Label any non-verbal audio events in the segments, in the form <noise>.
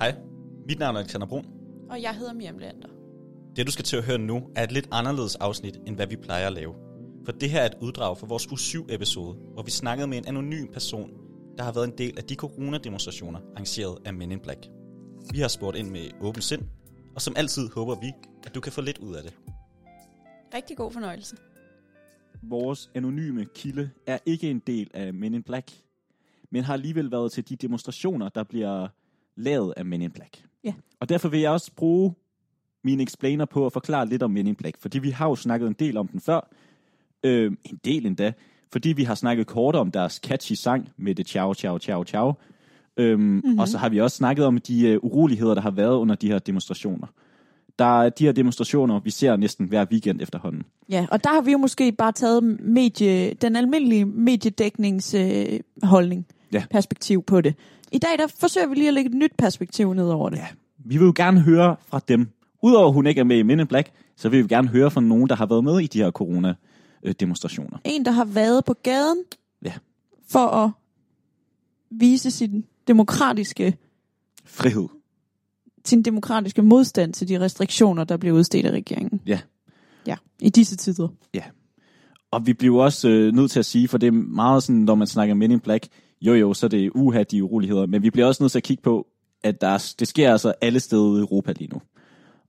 Hej, mit navn er Alexander Brun. Og jeg hedder Miriam Lander. Det du skal til at høre nu er et lidt anderledes afsnit, end hvad vi plejer at lave. For det her er et uddrag fra vores U7-episode, hvor vi snakkede med en anonym person, der har været en del af de coronademonstrationer, arrangeret af Men in Black. Vi har spurgt ind med åben sind, og som altid håber vi, at du kan få lidt ud af det. Rigtig god fornøjelse. Vores anonyme kilde er ikke en del af Men in Black, men har alligevel været til de demonstrationer, der bliver lavet af Men in Black. Ja. Og derfor vil jeg også bruge min explainer på at forklare lidt om Men in Black, fordi vi har jo snakket en del om den før. Øh, en del endda, fordi vi har snakket kort om deres catchy sang med det ciao, ciao, ciao, ciao. Øhm, mm-hmm. Og så har vi også snakket om de uh, uroligheder, der har været under de her demonstrationer. Der er de her demonstrationer, vi ser næsten hver weekend efterhånden. Ja, og der har vi jo måske bare taget medie, den almindelige mediedækningsholdning, øh, holdning, Ja. perspektiv på det. I dag der forsøger vi lige at lægge et nyt perspektiv ned over det. Ja. Vi vil jo gerne høre fra dem. Udover at hun ikke er med i Men in Black, så vil vi gerne høre fra nogen, der har været med i de her corona-demonstrationer. En, der har været på gaden Ja. for at vise sin demokratiske, Frihed. sin demokratiske modstand til de restriktioner, der bliver udstedt af regeringen. Ja. Ja, i disse tider. Og vi bliver også øh, nødt til at sige, for det er meget sådan, når man snakker Men in Black, jo jo, så er det uha de uroligheder, men vi bliver også nødt til at kigge på, at der er, det sker altså alle steder i Europa lige nu.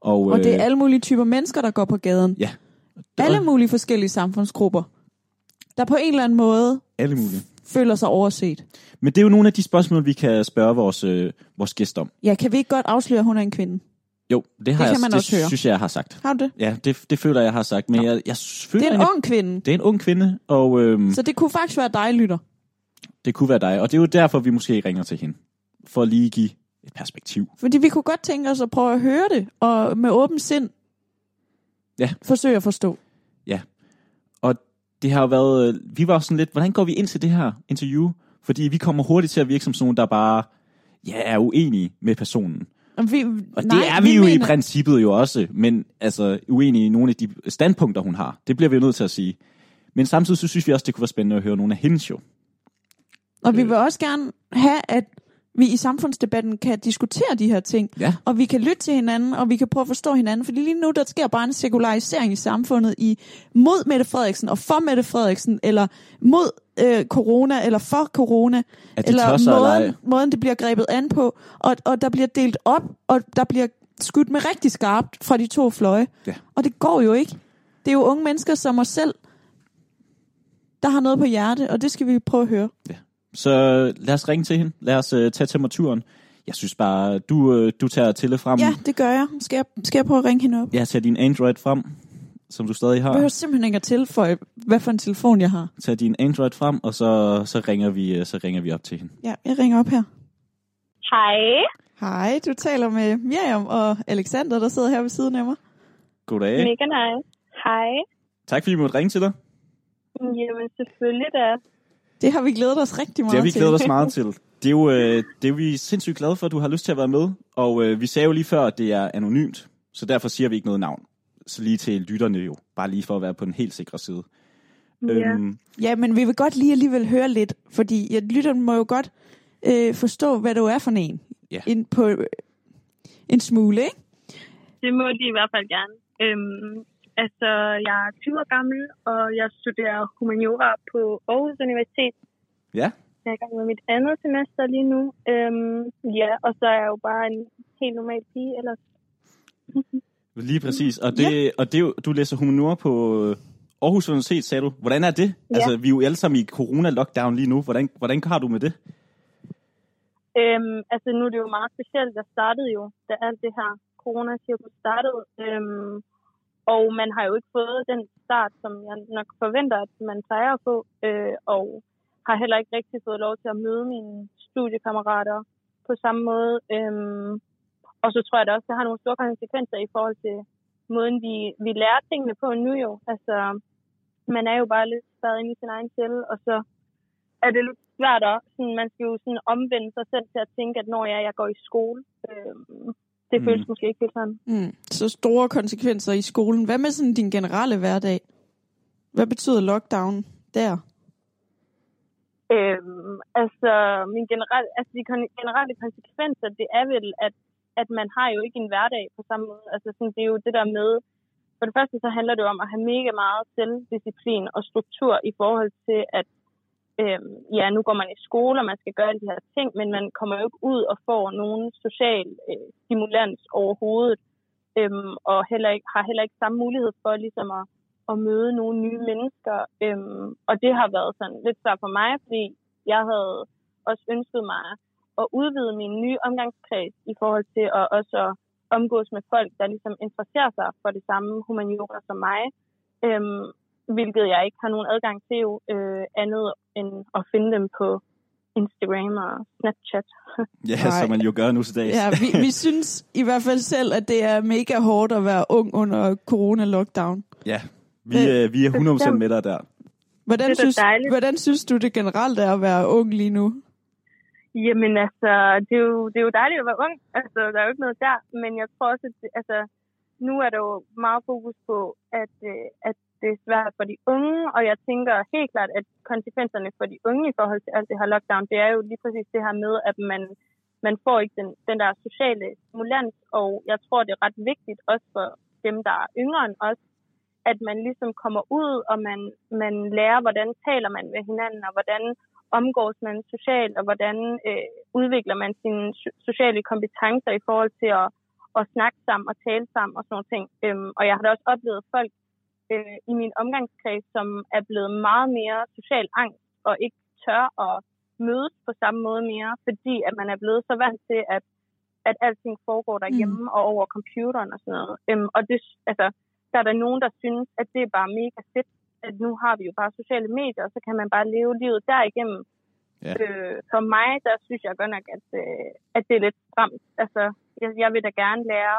Og, Og det er øh, alle mulige typer mennesker, der går på gaden. Ja. Alle mulige forskellige samfundsgrupper, der på en eller anden måde alle mulige. føler sig overset. Men det er jo nogle af de spørgsmål, vi kan spørge vores, øh, vores gæst om. Ja, kan vi ikke godt afsløre, at hun er en kvinde? Jo, det, har Det jeg, man det også høre. synes jeg, jeg har sagt. Har du det? Ja, det, det føler jeg, jeg har sagt. Men Nå. jeg, jeg føler, Det er en jeg- ung kvinde, det er en ung kvinde, og øhm, så det kunne faktisk være dig, lytter. Det kunne være dig. Og det er jo derfor, vi måske ringer til hende. For at lige give et perspektiv. Fordi vi kunne godt tænke os at prøve at høre det, og med åben sind Ja. forsøge at forstå. Og det har jo været, vi var sådan lidt, hvordan går vi ind til det her interview? Fordi vi kommer hurtigt til at virke som sådan nogen, der bare ja, er uenige med personen. Og, vi, Og nej, det er vi, vi jo mener... i princippet jo også, men altså uenige i nogle af de standpunkter, hun har. Det bliver vi jo nødt til at sige. Men samtidig så synes vi også, det kunne være spændende at høre nogle af hendes jo. Og vi vil også gerne have, at vi i samfundsdebatten kan diskutere de her ting. Ja. Og vi kan lytte til hinanden, og vi kan prøve at forstå hinanden. Fordi lige nu, der sker bare en sekularisering i samfundet i mod Mette Frederiksen og for Mette Frederiksen, eller mod øh, corona, eller for corona. Er eller måden, måden, det bliver grebet an på. Og, og der bliver delt op, og der bliver skudt med rigtig skarpt fra de to fløje. Ja. Og det går jo ikke. Det er jo unge mennesker som os selv, der har noget på hjerte, og det skal vi prøve at høre. Så lad os ringe til hende. Lad os uh, tage temperaturen. Jeg synes bare, du, uh, du tager Tille frem. Ja, det gør jeg. Skal jeg, skal jeg prøve at ringe hende op? Ja, tag din Android frem, som du stadig Jeg har. behøver simpelthen ikke at tilføje, hvad for en telefon jeg har. Tag din Android frem, og så, så, ringer vi, øh, så ringer vi op til hende. Ja, jeg ringer op her. Hej. Hej, du taler med Miriam og Alexander, der sidder her ved siden af mig. Goddag. Mega nice. Hej. Tak fordi vi måtte ringe til dig. Jamen, selvfølgelig da. Det har vi glædet os rigtig meget Det har vi til. glædet os meget til. <laughs> Det er jo øh, det er vi sindssygt glade for, at du har lyst til at være med. Og øh, vi sagde jo lige før, at det er anonymt, så derfor siger vi ikke noget navn. Så lige til lytterne jo, bare lige for at være på den helt sikre side. Ja. Øhm, Ja, men vi vil godt lige alligevel høre lidt, fordi jeg lytteren må jo godt øh, forstå, hvad du er for en. Ja. Ind på øh, en smule, ikke? Det må de i hvert fald gerne. Øhm, altså, jeg er 20 år gammel, og jeg studerer humaniora på Aarhus Universitet. ja, Jeg er i gang med mit andet semester lige nu. Øhm, ja, og så er jeg jo bare en helt normal pige ellers. <laughs> lige præcis. Og, det, og det, jo- du læser humaniora på øh, Aarhus Universitet, sagde du. Hvordan er det? Ja. Altså, vi er jo alle sammen i corona-lockdown lige nu. Hvordan, hvordan har du med det? Øhm, altså, nu er det jo meget specielt. Jeg startede jo, da alt det her corona-cirkus startede. Øhm, og man har jo ikke fået den start, som jeg nok forventer, at man plejer at få. Øh, og har heller ikke rigtig fået lov til at møde mine studiekammerater på samme måde. Øhm, og så tror jeg da også, at det har nogle store konsekvenser i forhold til måden, vi, vi lærer tingene på nu jo. Altså, man er jo bare lidt stadig inde i sin egen celle, og så er det lidt svært at, sådan, man skal jo sådan omvende sig selv til at tænke, at når jeg, jeg går i skole, øhm, det Mm. føles måske ikke helt sådan. Mm. Så store konsekvenser i skolen. Hvad med sådan din generelle hverdag? Hvad betyder lockdown der? Øhm, altså, min generel, altså, de generelle konsekvenser, det er vel, at, at man har jo ikke en hverdag på samme måde. Altså, sådan, det er jo det der med, for det første så handler det jo om at have mega meget selvdisciplin og struktur i forhold til, at øhm, ja, nu går man i skole, og man skal gøre alle de her ting, men man kommer jo ikke ud og får nogen social øh, stimulans overhovedet, øhm, og heller ikke, har heller ikke samme mulighed for ligesom at, at møde nogle nye mennesker. Øhm, og det har været sådan lidt svært for mig, fordi jeg havde også ønsket mig at udvide min nye omgangskreds i forhold til at også omgås med folk, der ligesom interesserer sig for det samme humaniora som mig. Øhm, hvilket jeg ikke har nogen adgang til jo, øh, andet end at finde dem på Instagram og Snapchat. Ja, Nej. som man jo gør nu til dags. Ja, vi, vi <laughs> synes i hvert fald selv, at det er mega hårdt at være ung under corona-lockdown. ja. Vi, øh, vi er 100% med dig der. Hvordan, Det er synes, dejligt. hvordan synes du det generelt er at være ung lige nu? Jamen altså, det er, jo, det er jo dejligt at være ung. Altså, der er jo ikke noget der. Men jeg tror også, at det, altså, nu er der jo meget fokus på, at, øh, at det er svært for de unge. Og jeg tænker helt klart, at konsekvenserne for de unge i forhold til alt det her lockdown, det er jo lige præcis det her med, at man, man får ikke den, den der sociale stimulans. Og jeg tror, det er ret vigtigt også for dem, der er yngre end os, at man ligesom kommer ud, og man, man lærer, hvordan taler man med hinanden, og hvordan omgås man socialt, og hvordan øh, udvikler man sine sociale kompetencer i forhold til at, at snakke sammen og tale sammen og sådan nogle ting. Øhm, og jeg har da også oplevet folk øh, i min omgangskreds, som er blevet meget mere social angst og ikke tør at mødes på samme måde mere, fordi at man er blevet så vant til, at, at alting foregår derhjemme mm. og over computeren og sådan noget. Øhm, og det, altså, der er der nogen, der synes, at det er bare mega fedt, at nu har vi jo bare sociale medier, og så kan man bare leve livet derigennem. Ja. Øh, for mig, der synes jeg godt nok, at, øh, at det er lidt stramt. Altså, jeg, jeg vil da gerne lære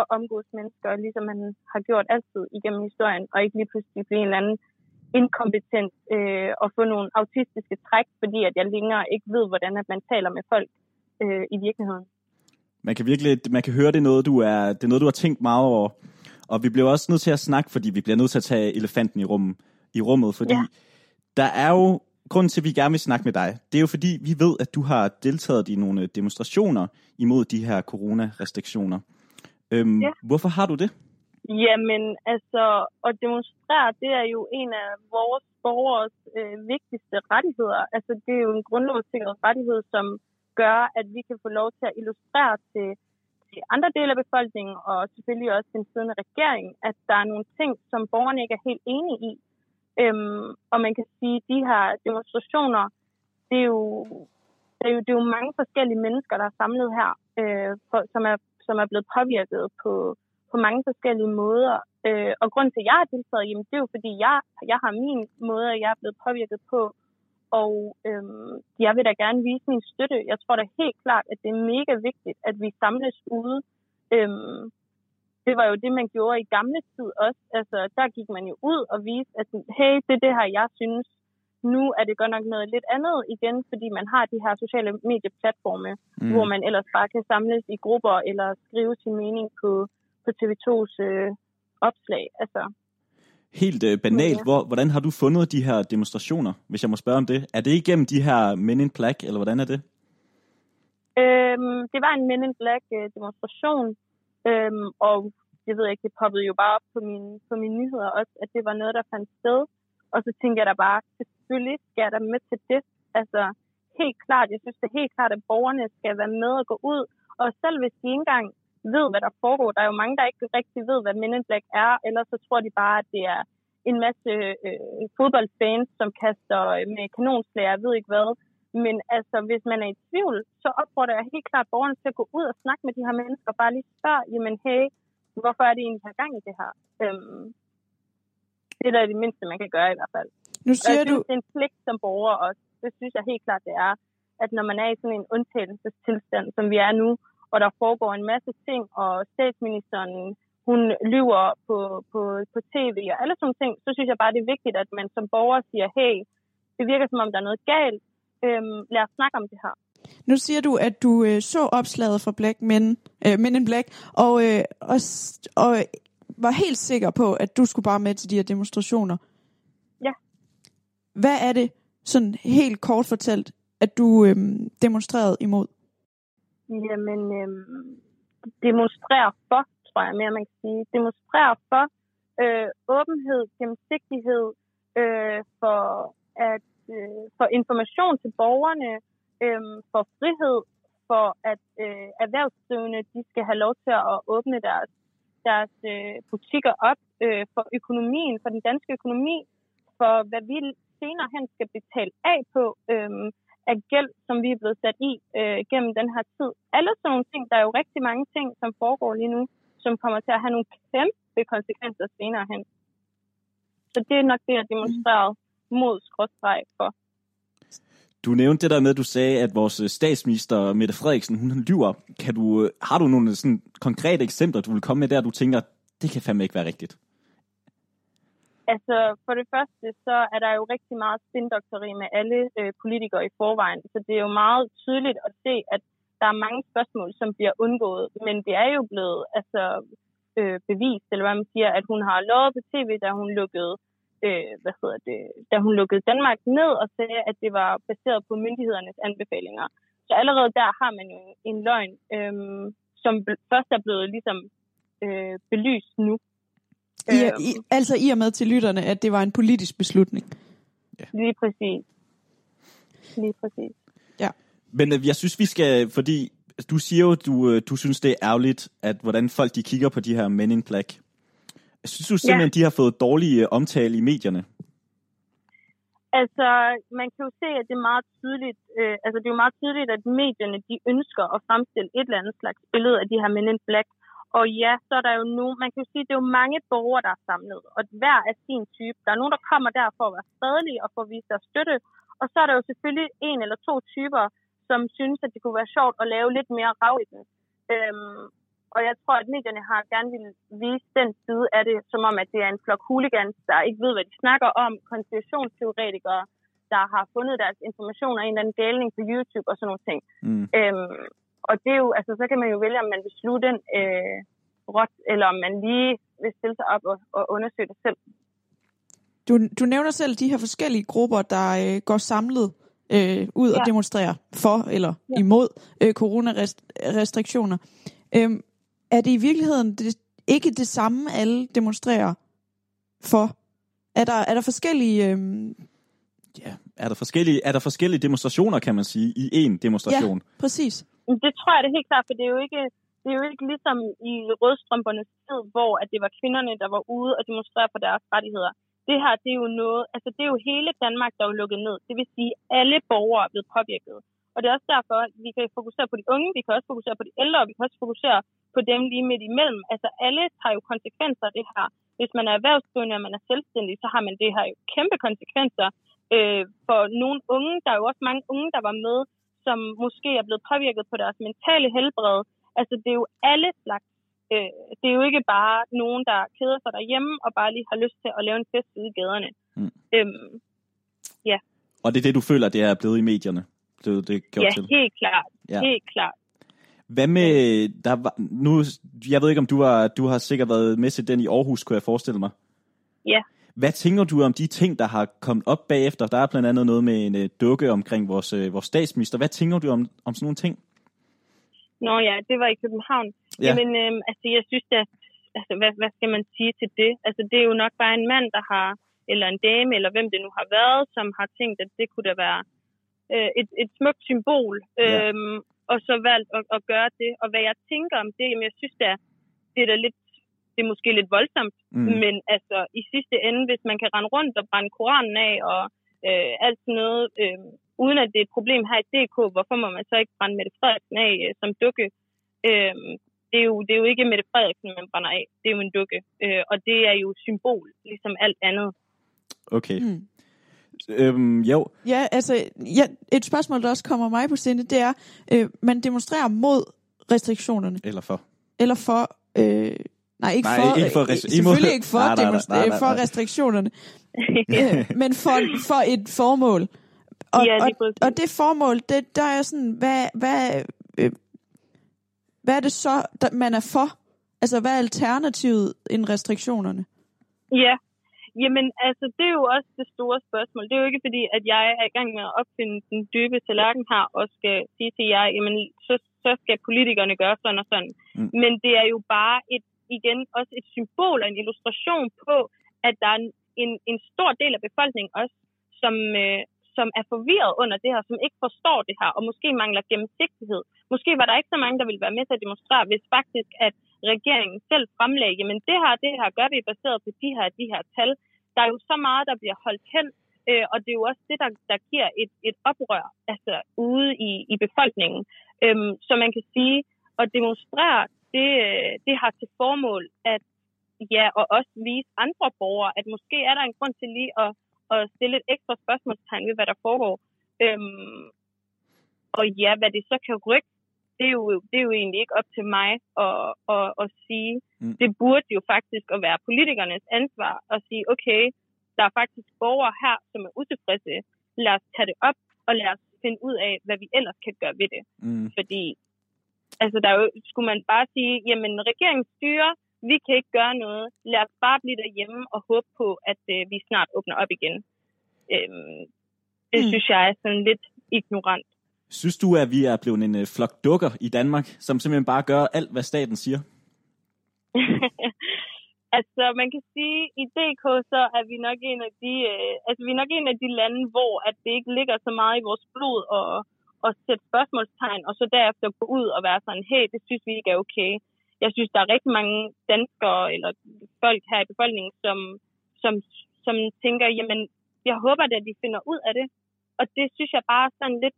at omgås mennesker, ligesom man har gjort altid igennem historien, og ikke lige pludselig blive en eller anden inkompetent øh, og få nogle autistiske træk, fordi at jeg længere ikke ved, hvordan at man taler med folk øh, i virkeligheden. Man kan virkelig, man kan høre, det er noget, du er, det er noget, du har tænkt meget over. Og vi bliver også nødt til at snakke, fordi vi bliver nødt til at tage elefanten i, rum, i rummet, fordi Ja. der er jo, grunden til, at vi gerne vil snakke med dig, det er jo fordi, vi ved, at du har deltaget i nogle demonstrationer imod de her coronarestriktioner. Øhm, Ja. Hvorfor har du det? Jamen, altså, at demonstrere, det er jo en af vores borgers øh, vigtigste rettigheder. Altså, det er jo en grundlovssikret rettighed, som gør, at vi kan få lov til at illustrere til, til andre dele af befolkningen, og selvfølgelig også den siddende regering, at der er nogle ting, som borgerne ikke er helt enige i. Øhm, og man kan sige, at de her demonstrationer, det er jo, det er jo, det er jo mange forskellige mennesker, der er samlet her, øh, for, som, er, som er blevet påvirket på, på mange forskellige måder. Øh, og grund til, at jeg har deltaget, jamen, det er jo fordi, jeg, jeg har min måde, jeg er blevet påvirket på. Og øhm, jeg vil da gerne vise min støtte. Jeg tror da helt klart, at det er mega vigtigt, at vi samles ude. Øhm, det var jo det, man gjorde i gamle tid også. Altså, der gik man jo ud og viste, at hey, det er det her, jeg synes. Nu er det godt nok noget lidt andet igen, fordi man har de her sociale medieplatforme, mm. hvor man ellers bare kan samles i grupper eller skrive sin mening på, på TV2's øh, opslag. Altså, Helt øh, banalt, Ja. hvor, hvordan har du fundet de her demonstrationer, hvis jeg må spørge om det? Er det igennem de her Men in Black, eller hvordan er det? Øhm, det var en Men in Black øh, demonstration, øhm, og jeg ved ikke, det poppede jo bare op på mine, på mine nyheder også, at det var noget, der fandt sted. Og så tænkte jeg da bare, selvfølgelig skal jeg da med til det. Altså, helt klart, jeg synes det er helt klart, at borgerne skal være med og gå ud. Og selv hvis de ikke engang ved, hvad der foregår, der er jo mange, der ikke rigtig ved, hvad Men in Black er, eller så tror de bare, at det er en masse øh, fodboldfans, som kaster øh, med kanonslager, jeg ved ikke hvad. Men altså, hvis man er i tvivl, så opfordrer jeg helt klart borgerne til at gå ud og snakke med de her mennesker, og bare lige spørge, jamen hey, hvorfor er det egentlig, der gang i det her? Øhm, det er da det mindste, man kan gøre i hvert fald. Nu Og jeg siger synes, du, det er en pligt som borger også. Det synes jeg helt klart, det er, at når man er i sådan en undtagelsestilstand, som vi er nu, og der foregår en masse ting, og statsministeren, hun lyver på, på, på tv og alle sådan ting, så synes jeg bare, det er vigtigt, at man som borger siger, hey, det virker som om, der er noget galt. Øhm, lad os snakke om det her. nu siger du, at du øh, så opslaget fra Black Men, øh, Men in Black, og, øh, og, og var helt sikker på, at du skulle bare med til de her demonstrationer. Hvad er det, sådan helt kort fortalt, at du øhm, demonstrerede imod? Jamen, øhm, demonstrere for, tror jeg mere, man kan sige. Demonstrere for øh, åbenhed, gennemsigtighed, øh, for, at, øh, for information til borgerne, øh, for frihed, for at øh, erhvervsdrivende de skal have lov til at åbne deres, deres øh, butikker op, øh, for økonomien, for den danske økonomi, for hvad vi senere hen skal betale af på øh, af gæld, som vi er blevet sat i øh, gennem den her tid. Alle sådan nogle ting, der er jo rigtig mange ting, som foregår lige nu, som kommer til at have nogle kæmpe konsekvenser senere hen. Så det er nok det, jeg demonstrerede mod skrådstreg for. Du nævnte det der med, at du sagde, at vores øh, statsminister, Mette Frederiksen, hun lyver. Kan du, øh, har du nogle øh, sådan konkrete eksempler, du vil komme med der, du tænker, det kan fandme ikke være rigtigt? Altså, for det første, så er der jo rigtig meget spindokteri med alle øh, politikere i forvejen. Så det er jo meget tydeligt at se, at der er mange spørgsmål, som bliver undgået. Men det er jo blevet altså, øh, bevist, eller hvad man siger, at hun har lovet på tv, da hun lukkede øh, hvad hedder det, da hun lukkede Danmark ned og sagde, at det var baseret på myndighedernes anbefalinger. Så allerede der har man jo en løgn, øh, som først er blevet ligesom øh, belyst nu. I, i, altså i og med til lytterne, at det var en politisk beslutning. Ja. Lige præcis. Lige præcis. Ja. Men øh, jeg synes, vi skal, fordi du siger jo, du, øh, du synes, det er ærgerligt, at hvordan folk de kigger på de her Men in Black. Synes du simpelthen, ja. de har fået dårlige øh, omtale i medierne? Altså, man kan jo se, at det er meget tydeligt, øh, altså det er jo meget tydeligt, at medierne, de ønsker at fremstille et eller andet slags billede af de her Men in Black. Og ja, så er der jo nu, man kan jo sige, at det er jo mange borgere, der er samlet, og hver af sin type. Der er nogen, der kommer der for at være fredelige og for at vise deres støtte, og så er der jo selvfølgelig en eller to typer, som synes, at det kunne være sjovt at lave lidt mere rav i den. Øhm, og jeg tror, at medierne har gerne vil vise den side af det, som om, at det er en flok hooligans, der ikke ved, hvad de snakker om, konspirationsteoretikere, der har fundet deres informationer i en eller anden galning på YouTube og sådan nogle ting. Mm. Øhm, og det er jo, altså, så kan man jo vælge, om man vil sluge den øh, råt, eller om man lige vil stille sig op og, og undersøge det selv. Du, du nævner selv de her forskellige grupper, der øh, går samlet øh, ud ja. og demonstrerer for eller ja. imod øh, coronarestriktioner. Øhm, er det i virkeligheden det, ikke det samme, alle demonstrerer for? Er der, er der forskellige... Øhm... Ja, er der, forskellige, er der forskellige demonstrationer, kan man sige, i én demonstration? Ja, præcis. Det tror jeg det er helt klart, for det er jo ikke, det er jo ikke ligesom i rødstrømpernes tid, hvor at det var kvinderne, der var ude og demonstrere for deres rettigheder. Det her, det er jo noget, altså det er jo hele Danmark, der er lukket ned. Det vil sige, at alle borgere er blevet påvirket. Og det er også derfor, at vi kan fokusere på de unge, vi kan også fokusere på de ældre, og vi kan også fokusere på dem lige midt imellem. Altså alle tager jo konsekvenser af det her. Hvis man er erhvervsdrivende og man er selvstændig, så har man det her jo kæmpe konsekvenser øh, for nogle unge. Der er jo også mange unge, der var med, som måske er blevet påvirket på deres mentale helbred. Altså det er jo alle slags. Øh, det er jo ikke bare nogen, der keder sig derhjemme og bare lige har lyst til at lave en fest ude i gaderne. Mm. Øhm, ja. Og det er det, du føler, det er blevet i medierne? Det, det gjort ja, til. helt klart. Ja. Helt klart. Hvad med, der var, nu, jeg ved ikke om du har, du har sikkert været med til den i Aarhus, kunne jeg forestille mig. Ja. Hvad tænker du om de ting, der har kommet op bagefter? Der er blandt andet noget med en uh, dukke omkring vores, uh, vores statsminister. Hvad tænker du om, om sådan nogle ting? Nå ja, det var i København. Ja. Jamen, øhm, altså jeg synes, at, altså, hvad, hvad skal man sige til det? Altså det er jo nok bare en mand, der har, eller en dame, eller hvem det nu har været, som har tænkt, at det kunne da være øh, et, et smukt symbol. Ja. Øhm, og så valgt at, at gøre det. Og hvad jeg tænker om det, jamen jeg synes, er, det er da lidt det er måske lidt voldsomt, mm. men altså i sidste ende, hvis man kan rende rundt og brænde Koranen af og øh, alt sådan noget, øh, uden at det er et problem her i DK, hvorfor må man så ikke brænde Mette Frederiksen af øh, som dukke? Øh, det, er jo, det er jo ikke Mette Frederiksen, man brænder af, det er jo en dukke, øh, og det er jo symbol, ligesom alt andet. Okay. Mm. Øhm, jo. Ja, altså, ja, et spørgsmål, der også kommer mig på sinde, det er, øh, man demonstrerer mod restriktionerne. Eller for. Eller for, øh, nej, ikke nej, for, ikke for øh, selvfølgelig ikke for, nej, nej, nej, nej, nej, for restriktionerne, <laughs> øh, men for, for et formål. Og, ja, og, og det formål, det, der er sådan, hvad, hvad, øh, hvad er det så, der, man er for? Altså, hvad er alternativet end restriktionerne? Ja, Jamen, altså, det er jo også det store spørgsmål. Det er jo ikke fordi, at jeg er i gang med at opfinde den dybe tallerken her, og skal sige til jer, jamen, så, så skal politikerne gøre sådan og sådan. Mm. Men det er jo bare et, igen også et symbol og en illustration på, at der er en, en stor del af befolkningen også, som, øh, som er forvirret under det her, som ikke forstår det her, og måske mangler gennemsigtighed. Måske var der ikke så mange, der ville være med til at demonstrere, hvis faktisk, at regeringen selv fremlægger, men det her, det her gør vi baseret på de her, de her tal. Der er jo så meget, der bliver holdt hen, øh, og det er jo også det, der, der giver et, et oprør altså, ude i, i befolkningen. Øhm, så man kan sige, at demonstrere, det, det har til formål at ja, og også vise andre borgere, at måske er der en grund til lige at, at stille et ekstra spørgsmålstegn ved, hvad der foregår. Øhm, og ja, hvad det så kan rykke det er, jo, det er jo egentlig ikke op til mig at, at, at sige. Mm. Det burde jo faktisk at være politikernes ansvar at sige, okay, der er faktisk borgere her, som er utilfredse. Lad os tage det op, og lad os finde ud af, hvad vi ellers kan gøre ved det. Mm. Fordi, altså, der er jo, skulle man bare sige, jamen, regeringen styrer, vi kan ikke gøre noget. Lad os bare blive derhjemme og håbe på, at øh, vi snart åbner op igen. Øhm, det mm. synes jeg er sådan lidt ignorant. Synes du, at vi er blevet en uh, flok dukker i Danmark, som simpelthen bare gør alt, hvad staten siger? <laughs> altså, man kan sige, at i DK, så er vi nok en af de, uh, altså, vi er nok en af de lande, hvor at det ikke ligger så meget i vores blod og, og sætte spørgsmålstegn, og så derefter gå ud og være sådan, hey, det synes vi ikke er okay. Jeg synes, der er rigtig mange danskere eller folk her i befolkningen, som, som, som tænker, jamen, jeg håber at de finder ud af det. Og det synes jeg bare er sådan lidt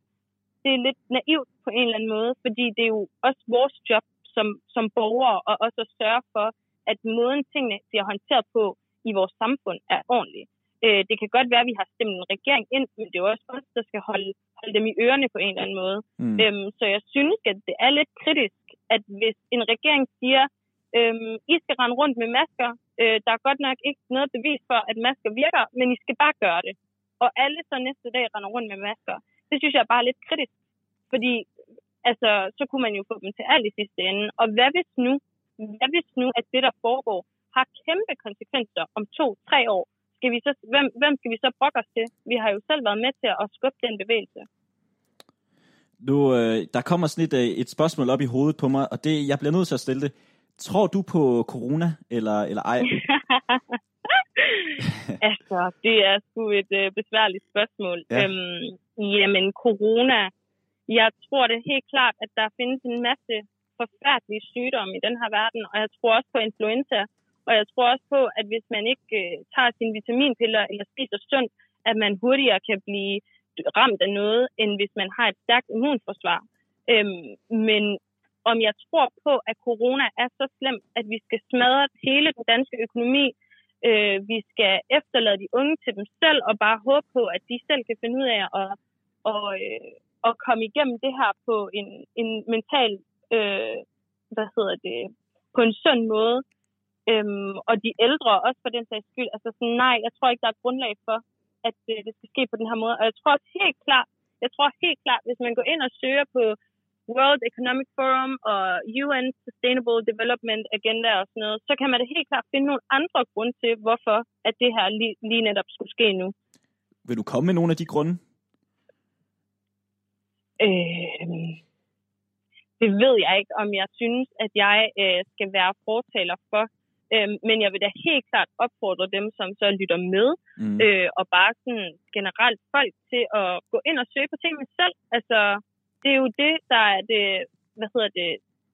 det er lidt naivt på en eller anden måde, fordi det er jo også vores job som, som borgere, og også at sørge for, at måden tingene bliver håndteret på i vores samfund er ordentlig. Øh, det kan godt være, at vi har stemt en regering ind, men det er jo også os, der skal holde, holde dem i ørerne på en eller anden måde. Mm. Øhm, så jeg synes, at det er lidt kritisk, at hvis en regering siger, øhm, I skal rende rundt med masker, øh, der er godt nok ikke noget bevis for, at masker virker, men I skal bare gøre det. Og alle så næste dag render rundt med masker det synes jeg er bare lidt kritisk. Fordi altså, så kunne man jo få dem til alt i sidste ende. Og hvad hvis nu, hvad hvis nu, at det, der foregår, har kæmpe konsekvenser om to, tre år? Skal vi så, hvem, hvem skal vi så brokke os til? Vi har jo selv været med til at skubbe den bevægelse. Nu, øh, der kommer sådan et, øh, et spørgsmål op i hovedet på mig, og det, jeg bliver nødt til at stille det. Tror du på corona, eller, eller ej? <laughs> altså, det er sgu et øh, besværligt spørgsmål. Ja. Øhm, jamen, corona. Jeg tror det helt klart, at der findes en masse forfærdelige sygdomme i den her verden, og jeg tror også på influenza. Og jeg tror også på, at hvis man ikke øh, tager sine vitaminpiller eller spiser sundt, at man hurtigere kan blive ramt af noget, end hvis man har et stærkt immunforsvar. Øhm, men om jeg tror på, at corona er så slemt, at vi skal smadre hele den danske økonomi, Øh, vi skal efterlade de unge til dem selv og bare håbe på, at de selv kan finde ud af at, og, øh, at komme igennem det her på en, en mental, øh, hvad hedder det, på en sund måde. Øhm, og de ældre også for den sags skyld. Altså sådan, nej, jeg tror ikke, der er grundlag for, at øh, det skal ske på den her måde. Og jeg tror helt klart, jeg tror helt klart, hvis man går ind og søger på World Economic Forum og UN Sustainable Development Agenda og sådan noget, så kan man da helt klart finde nogle andre grunde til, hvorfor at det her lige, lige netop skulle ske nu. Vil du komme med nogle af de grunde? Øh, det ved jeg ikke, om jeg synes, at jeg øh, skal være fortaler for. Øh, men jeg vil da helt klart opfordre dem, som så lytter med, mm. øh, og bare sådan generelt folk til at gå ind og søge på tingene selv. Altså, det er jo det, der er det, hvad hedder det,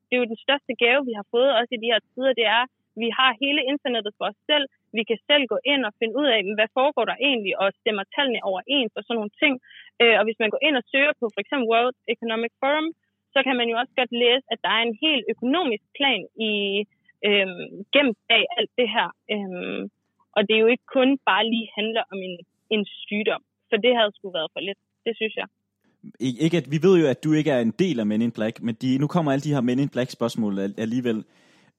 det er jo den største gave, vi har fået også i de her tider, det er, vi har hele internettet for os selv. Vi kan selv gå ind og finde ud af, hvad foregår der egentlig, og stemmer tallene overens og sådan nogle ting. Øh, og hvis man går ind og søger på for eksempel World Economic Forum, så kan man jo også godt læse, at der er en helt økonomisk plan i øh, gemt bag alt det her. Øh, og det er jo ikke kun bare lige handler om en, en sygdom, for det havde sgu været for lidt. Det synes jeg ikke at, vi ved jo, at du ikke er en del af Men in Black, men de, nu kommer alle de her Men in Black spørgsmål alligevel.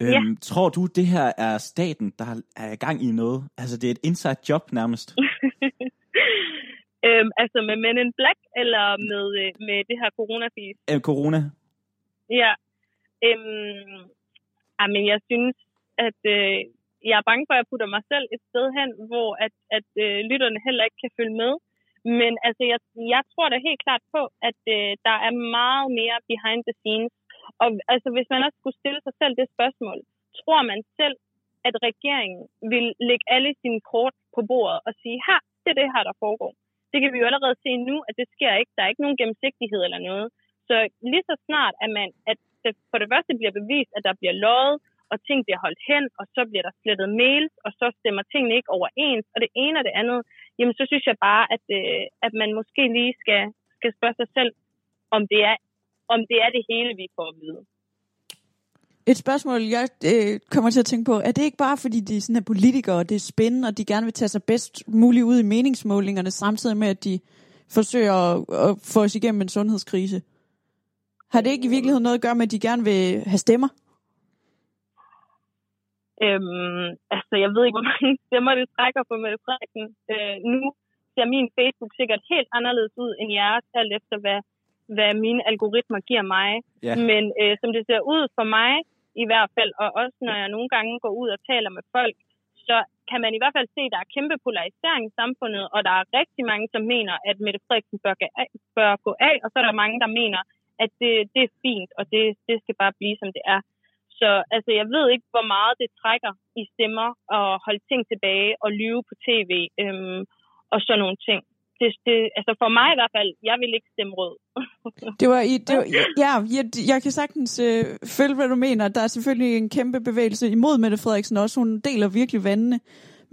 Ja. Øhm, tror du, det her er staten, der er i gang i noget? Altså, det er et inside job nærmest. <laughs> øhm, altså med Men in Black, eller med, øh, med det her coronafis? Øh, corona. Ja. Øhm, men jeg synes, at øh, jeg er bange for, at jeg putter mig selv et sted hen, hvor at, at øh, lytterne heller ikke kan følge med. Men altså, jeg, jeg tror da helt klart på, at øh, der er meget mere behind the scenes. Og altså, hvis man også skulle stille sig selv det spørgsmål, tror man selv, at regeringen vil lægge alle sine kort på bordet og sige, her, det er det her, der foregår. Det kan vi jo allerede se nu, at det sker ikke. Der er ikke nogen gennemsigtighed eller noget. Så lige så snart, at, man, at det for det første bliver bevist, at der bliver løjet, og ting bliver holdt hen, og så bliver der slettet mails, og så stemmer tingene ikke overens, og det ene og det andet, jamen så synes jeg bare, at, øh, at man måske lige skal, skal spørge sig selv, om det, er, om det er det hele, vi får at vide. Et spørgsmål, jeg øh, kommer til at tænke på, er det ikke bare fordi, de sådan er politikere, og det er spændende, og de gerne vil tage sig bedst muligt ud i meningsmålingerne, samtidig med, at de forsøger at, at få os igennem en sundhedskrise? Har det ikke i virkeligheden noget at gøre med, at de gerne vil have stemmer? Øhm, altså, jeg ved ikke, hvor mange <laughs> stemmer det trækker på Mette Frederiksen. Øh, nu ser min Facebook sikkert helt anderledes ud end jeres, alt efter hvad, hvad mine algoritmer giver mig. Ja. Men øh, som det ser ud for mig, i hvert fald, og også når jeg nogle gange går ud og taler med folk, så kan man i hvert fald se, at der er kæmpe polarisering i samfundet, og der er rigtig mange, som mener, at Mette Frederiksen bør, gå af, bør gå af, og så er der mange, der mener, at det, det er fint, og det, det skal bare blive, som det er. Så altså, jeg ved ikke, hvor meget det trækker i stemmer og holde ting tilbage og lyve på tv øhm, og sådan nogle ting. Det, det, altså for mig i hvert fald, jeg vil ikke stemme rød. <laughs> Det var i, det var, ja, jeg, jeg kan sagtens øh, følge, hvad du mener. Der er selvfølgelig en kæmpe bevægelse imod Mette Frederiksen også. Hun deler virkelig vandene.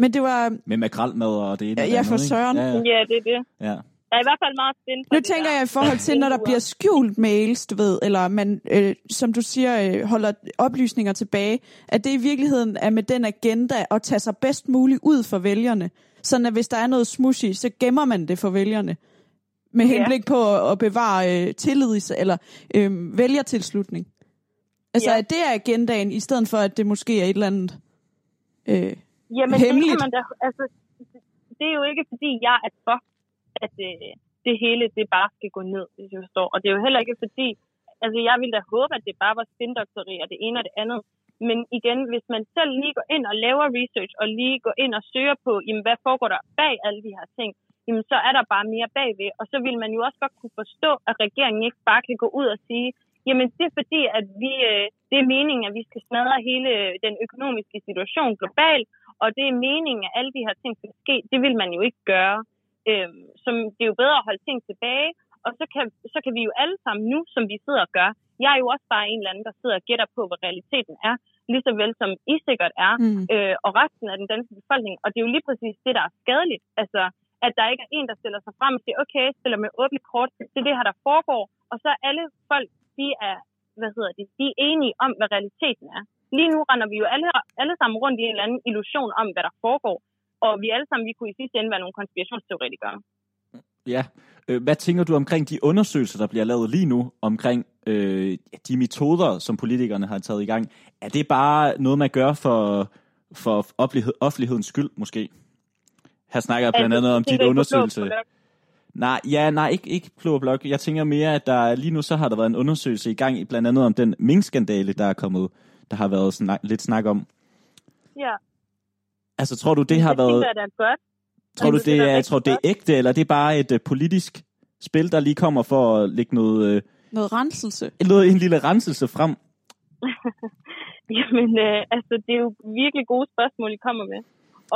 Men det var... Med makrelmad og det ene Ja, ja, for søren. Ja, ja. ja, det er det. ja. Jeg er i hvert fald meget spændt på Nu tænker der. jeg i forhold til, når der bliver skjult mails, du ved, eller man, øh, som du siger, øh, holder oplysninger tilbage, at det i virkeligheden er med den agenda at tage sig bedst muligt ud for vælgerne. Sådan at hvis der er noget smushy, så gemmer man det for vælgerne. Med Ja. henblik på at, at bevare øh, tillid, eller øh, vælgertilslutning. Altså, Ja. at det er agendaen, i stedet for, at det måske er et eller andet øh, Jamen, hemmeligt. det kan man da, altså, det er jo ikke, fordi jeg er for, at øh, det hele, det bare skal gå ned, hvis jeg forstår. Og det er jo heller ikke fordi, altså jeg ville da håbe, at det bare var spindokteri og det ene og det andet. Men igen, hvis man selv lige går ind og laver research, og lige går ind og søger på, jamen, hvad foregår der bag alle de her ting, jamen, så er der bare mere bagved. Og så vil man jo også godt kunne forstå, at regeringen ikke bare kan gå ud og sige, jamen det er fordi, at vi, øh, det er meningen, at vi skal smadre hele den økonomiske situation globalt, og det er meningen, at alle de her ting skal ske. Det vil man jo ikke gøre. Øhm, som, det er jo bedre at holde ting tilbage, og så kan, så kan vi jo alle sammen nu, som vi sidder og gør, jeg er jo også bare en eller anden, der sidder og gætter på, hvad realiteten er, lige så vel som I sikkert er, Mm. øh, og resten af den danske befolkning. Og det er jo lige præcis det, der er skadeligt. Altså, at der ikke er en, der stiller sig frem og siger, okay, jeg stiller med åbne kort, det er det her, der foregår. Og så er alle folk, de er, hvad hedder det, de er enige om, hvad realiteten er. Lige nu render vi jo alle, alle sammen rundt i en eller anden illusion om, hvad der foregår. Og vi alle sammen, vi kunne i sidste ende være nogle konspirationsteoretikere. Ja. Øh, Hvad tænker du omkring de undersøgelser, der bliver lavet lige nu, omkring øh, de metoder, som politikerne har taget i gang? Er det bare noget, man gør for, for offentlighed, offentlighedens skyld, måske? Her snakker jeg blandt Altså, andet om dit blå undersøgelse. Nej, ja, nej, ikke, ikke blå blok. Jeg tænker mere, at der lige nu så har der været en undersøgelse i gang, i blandt andet om den minkskandale, der er kommet, der har været snak, lidt snak om. Ja, Altså, tror du, det har det været... jeg, der er godt. Tror du, det det er tror, du, det er ægte, eller det er bare et uh, politisk spil, der lige kommer for at lægge noget, uh, Noget renselse. noget, en lille renselse frem? <laughs> Jamen, øh, altså, det er jo virkelig gode spørgsmål, I kommer med.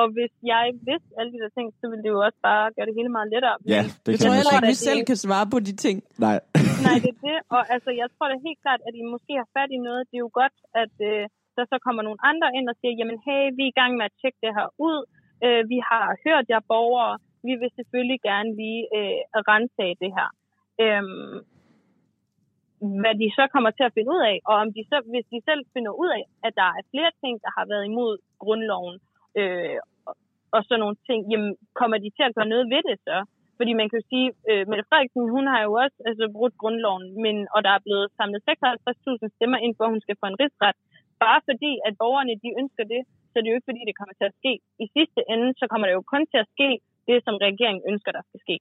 Og hvis jeg vidste alle de der ting, så ville det jo også bare gøre det hele meget lettere. Ja, det Jeg kan tror man heller ikke, vi det- selv kan svare på de ting. Nej. <laughs> Nej, det er det. Og altså, jeg tror da helt klart, at I måske har fat i noget. Det er jo godt, at øh, der så kommer nogle andre ind og siger, jamen hey, vi er i gang med at tjekke det her ud. Øh, vi har hørt jer borgere. Vi vil selvfølgelig gerne lige øh, rense det her. Øhm, hvad de så kommer til at finde ud af, og om de så, hvis de selv finder ud af, at der er flere ting, der har været imod grundloven, øh, og, og sådan nogle ting, jamen kommer de til at gøre noget ved det så? Fordi man kan jo sige, øh, Mette Frederiksen, hun har jo også altså, brudt grundloven, men, og der er blevet samlet 56.000 stemmer ind, for hun skal få en rigsret. Bare fordi, at borgerne de ønsker det, så er det jo ikke fordi, det kommer til at ske. I sidste ende, så kommer det jo kun til at ske det, som regeringen ønsker, der skal ske.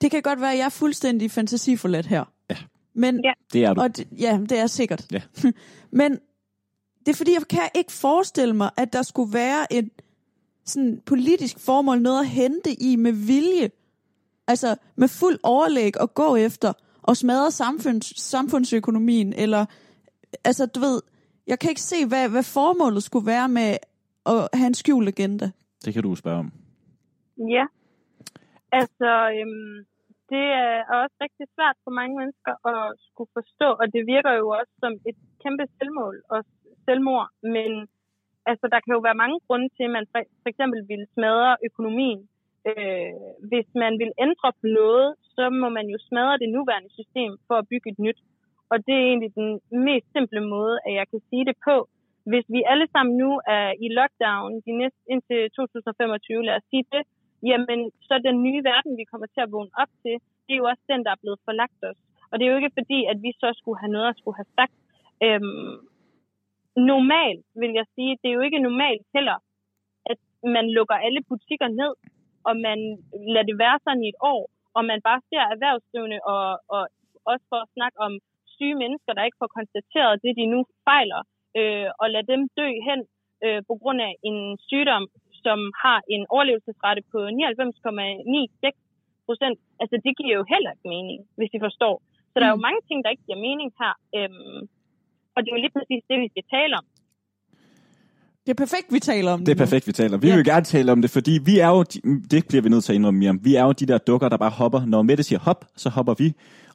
Det kan godt være, at jeg er fuldstændig fantasiforladt her. Ja. Men, Ja. Det er du. og det, ja, det er sikkert. Ja. <laughs> Men det er fordi, jeg kan ikke forestille mig, at der skulle være et sådan politisk formål, noget at hente i med vilje. Altså med fuld overlæg at gå efter og smadre samfunds, samfundsøkonomien, eller altså du ved, jeg kan ikke se, hvad, hvad formålet skulle være med at have en skjult agenda. Det kan du spørge om. Ja. Altså, øhm, det er også rigtig svært for mange mennesker at skulle forstå, og det virker jo også som et kæmpe selvmål og selvmord, men altså, der kan jo være mange grunde til, at man for, for eksempel vil smadre økonomien. Øh, hvis man vil ændre på noget, så må man jo smadre det nuværende system for at bygge et nyt. Og det er egentlig den mest simple måde, at jeg kan sige det på. Hvis vi alle sammen nu er i lockdown de næste, indtil 2025, lad os sige det, jamen så den nye verden, vi kommer til at vågne op til, det er jo også den, der er blevet forlagt os. Og det er jo ikke fordi, at vi så skulle have noget at skulle have sagt. Øhm, normalt, vil jeg sige, det er jo ikke normalt heller, at man lukker alle butikker ned, og man lader det være sådan i et år, og man bare ser erhvervsdrivende og, og også for at snakke om syge mennesker, der ikke får konstateret det, de nu fejler, øh, og lade dem dø hen øh, på grund af en sygdom, som har en overlevelsesrate på 99,96 procent. Altså, det giver jo heller ikke mening, hvis I forstår. Så der er jo mm. mange ting, der ikke giver mening her. Øhm, og det er jo lige præcis det, vi skal tale om. Det er perfekt, vi taler om det. Det er perfekt, vi taler om. Vi ja. vil gerne tale om det, fordi vi er jo, det bliver vi nødt til at indrømme, Miriam, vi er jo de der dukker, der bare hopper. Når Mette siger hop, så hopper vi.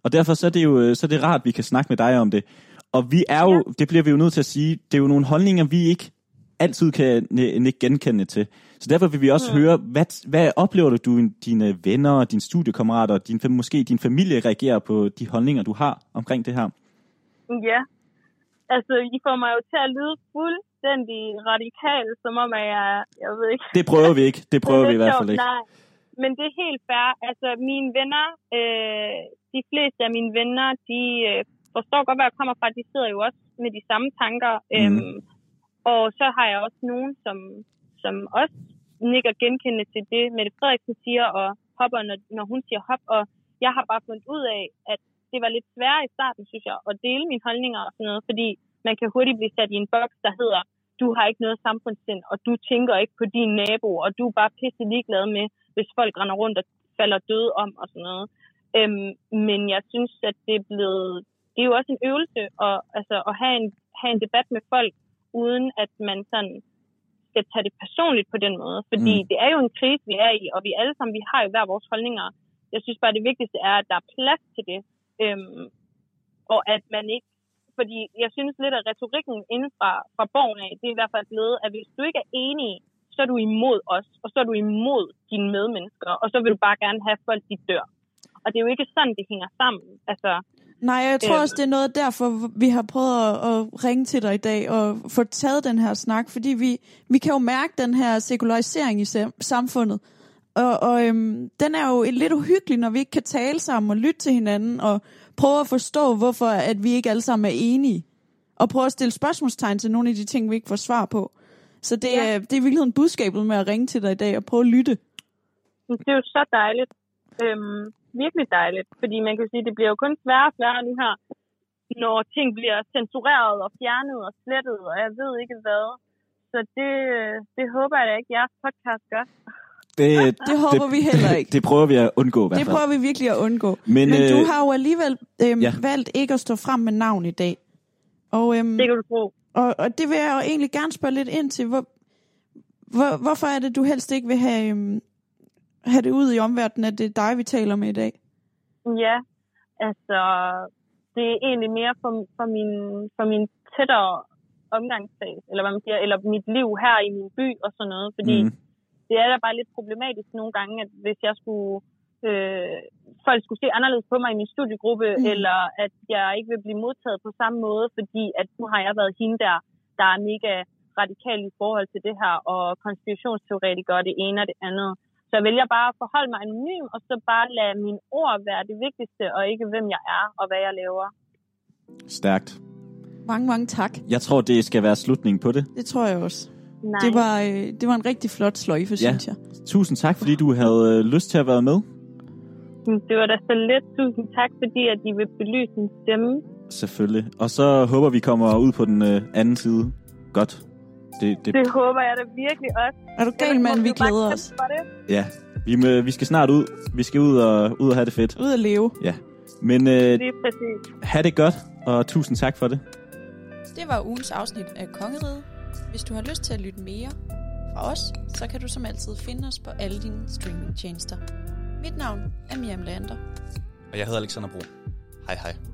Og derfor så er det jo så er det rart, at vi kan snakke med dig om det. Og vi er jo, ja. det bliver vi jo nødt til at sige, det er jo nogle holdninger, vi ikke altid kan ikke genkende til. Så derfor vil vi også ja. høre, hvad, hvad oplever du, du dine venner, dine studiekammerater, din, måske din familie reagerer på de holdninger, du har omkring det her? Ja, altså I får mig jo til at lyde fuldstændig radikal, som om at jeg, jeg ved ikke. Det prøver vi ikke, det <laughs> prøver vi i hvert fald ikke. Nej, men det er helt fair. Altså mine venner, øh, de fleste af mine venner, de øh, forstår godt, hvad jeg kommer fra. De sidder jo også med de samme tanker. Mm. Øhm, og så har jeg også nogen, som, som også nikker genkendende til det, Mette Frederiksen siger, og hopper, når, når hun siger hop. Og jeg har bare fundet ud af, at det var lidt sværere i starten, synes jeg, at dele mine holdninger og sådan noget, fordi man kan hurtigt blive sat i en boks, der hedder, du har ikke noget samfundssind, og du tænker ikke på din nabo, og du er bare pisse ligeglad med, hvis folk render rundt og falder døde om og sådan noget. Øhm, men jeg synes, at det er blevet, det er jo også en øvelse at, altså, at have, en, have en debat med folk, uden at man sådan skal tage det personligt på den måde. Fordi mm. det er jo en krise, vi er i, og vi alle sammen, vi har jo hver vores holdninger. Jeg synes bare, det vigtigste er, at der er plads til det. Øhm, og at man ikke fordi jeg synes lidt, at retorikken inden fra, fra borgen af, det er i hvert fald blevet, at hvis du ikke er enig, så er du imod os, og så er du imod dine medmennesker, og så vil du bare gerne have folk, de dør. Og det er jo ikke sådan, det hænger sammen. Altså, Nej, jeg tror også, det er noget derfor, vi har prøvet at, at ringe til dig i dag og få taget den her snak, fordi vi, vi kan jo mærke den her sekularisering i samfundet. Og, og øhm, den er jo lidt uhyggelig, når vi ikke kan tale sammen og lytte til hinanden og prøve at forstå, hvorfor at vi ikke alle sammen er enige. Og prøve at stille spørgsmålstegn til nogle af de ting, vi ikke får svar på. Så det, ja. er, det er virkelig en budskabet med at ringe til dig i dag og prøve at lytte. Det er jo så dejligt. Øhm, virkelig dejligt. Fordi man kan sige, at det bliver jo kun sværere og sværere nu her, når ting bliver censureret og fjernet og slettet, og jeg ved ikke hvad. Så det, det håber jeg da ikke, jeres podcast gør. Det, <laughs> det håber det, vi heller ikke. Det prøver vi at undgå i hvert fald. Det prøver vi virkelig at undgå. Men, Men du øh, har jo alligevel øhm, ja. valgt ikke at stå frem med navn i dag. Og, øhm, det kan du tro. Og, og det vil jeg jo egentlig gerne spørge lidt ind til. Hvor, hvor, hvorfor er det, du helst ikke vil have, øhm, have det ud i omverdenen, at det er dig, vi taler med i dag? Ja, altså det er egentlig mere for, for, min, for min tættere omgangskreds, eller hvad man siger, eller mit liv her i min by og sådan noget, fordi mm. det er da bare lidt problematisk nogle gange, at hvis jeg skulle, øh, folk skulle se anderledes på mig i min studiegruppe, mm. eller at jeg ikke vil blive modtaget på samme måde, fordi at nu har jeg været hende der, der er mega radikal i forhold til det her, og konspirationsteoretikere og det ene og det andet. Så jeg vælger bare at forholde mig anonym, og så bare lade mine ord være det vigtigste, og ikke hvem jeg er og hvad jeg laver. Stærkt. Mange, mange tak. Jeg tror, det skal være slutningen på det. Det tror jeg også. Nej. Det var, øh, det var en rigtig flot sløjfe, ja. synes jeg. Tusind tak, fordi du havde øh, lyst til at være med. Det var da så lidt. Tusind tak, fordi at I vil belyse min stemme. Selvfølgelig. Og så håber vi kommer ud på den øh, anden side. godt. Det, det, Det håber jeg da virkelig også. Er du gal, mand? Vi glæder os. ja, vi, må, vi skal snart ud. Vi skal ud og, ud og have det fedt. Ud at leve. Ja. Men øh, præcis. have det godt, og tusind tak for det. Det var ugens afsnit af Kongeriget. Hvis du har lyst til at lytte mere fra os, så kan du som altid finde os på alle dine streamingtjenester. Mit navn er Miriam Lander. Og jeg hedder Alexander Bro. Hej hej.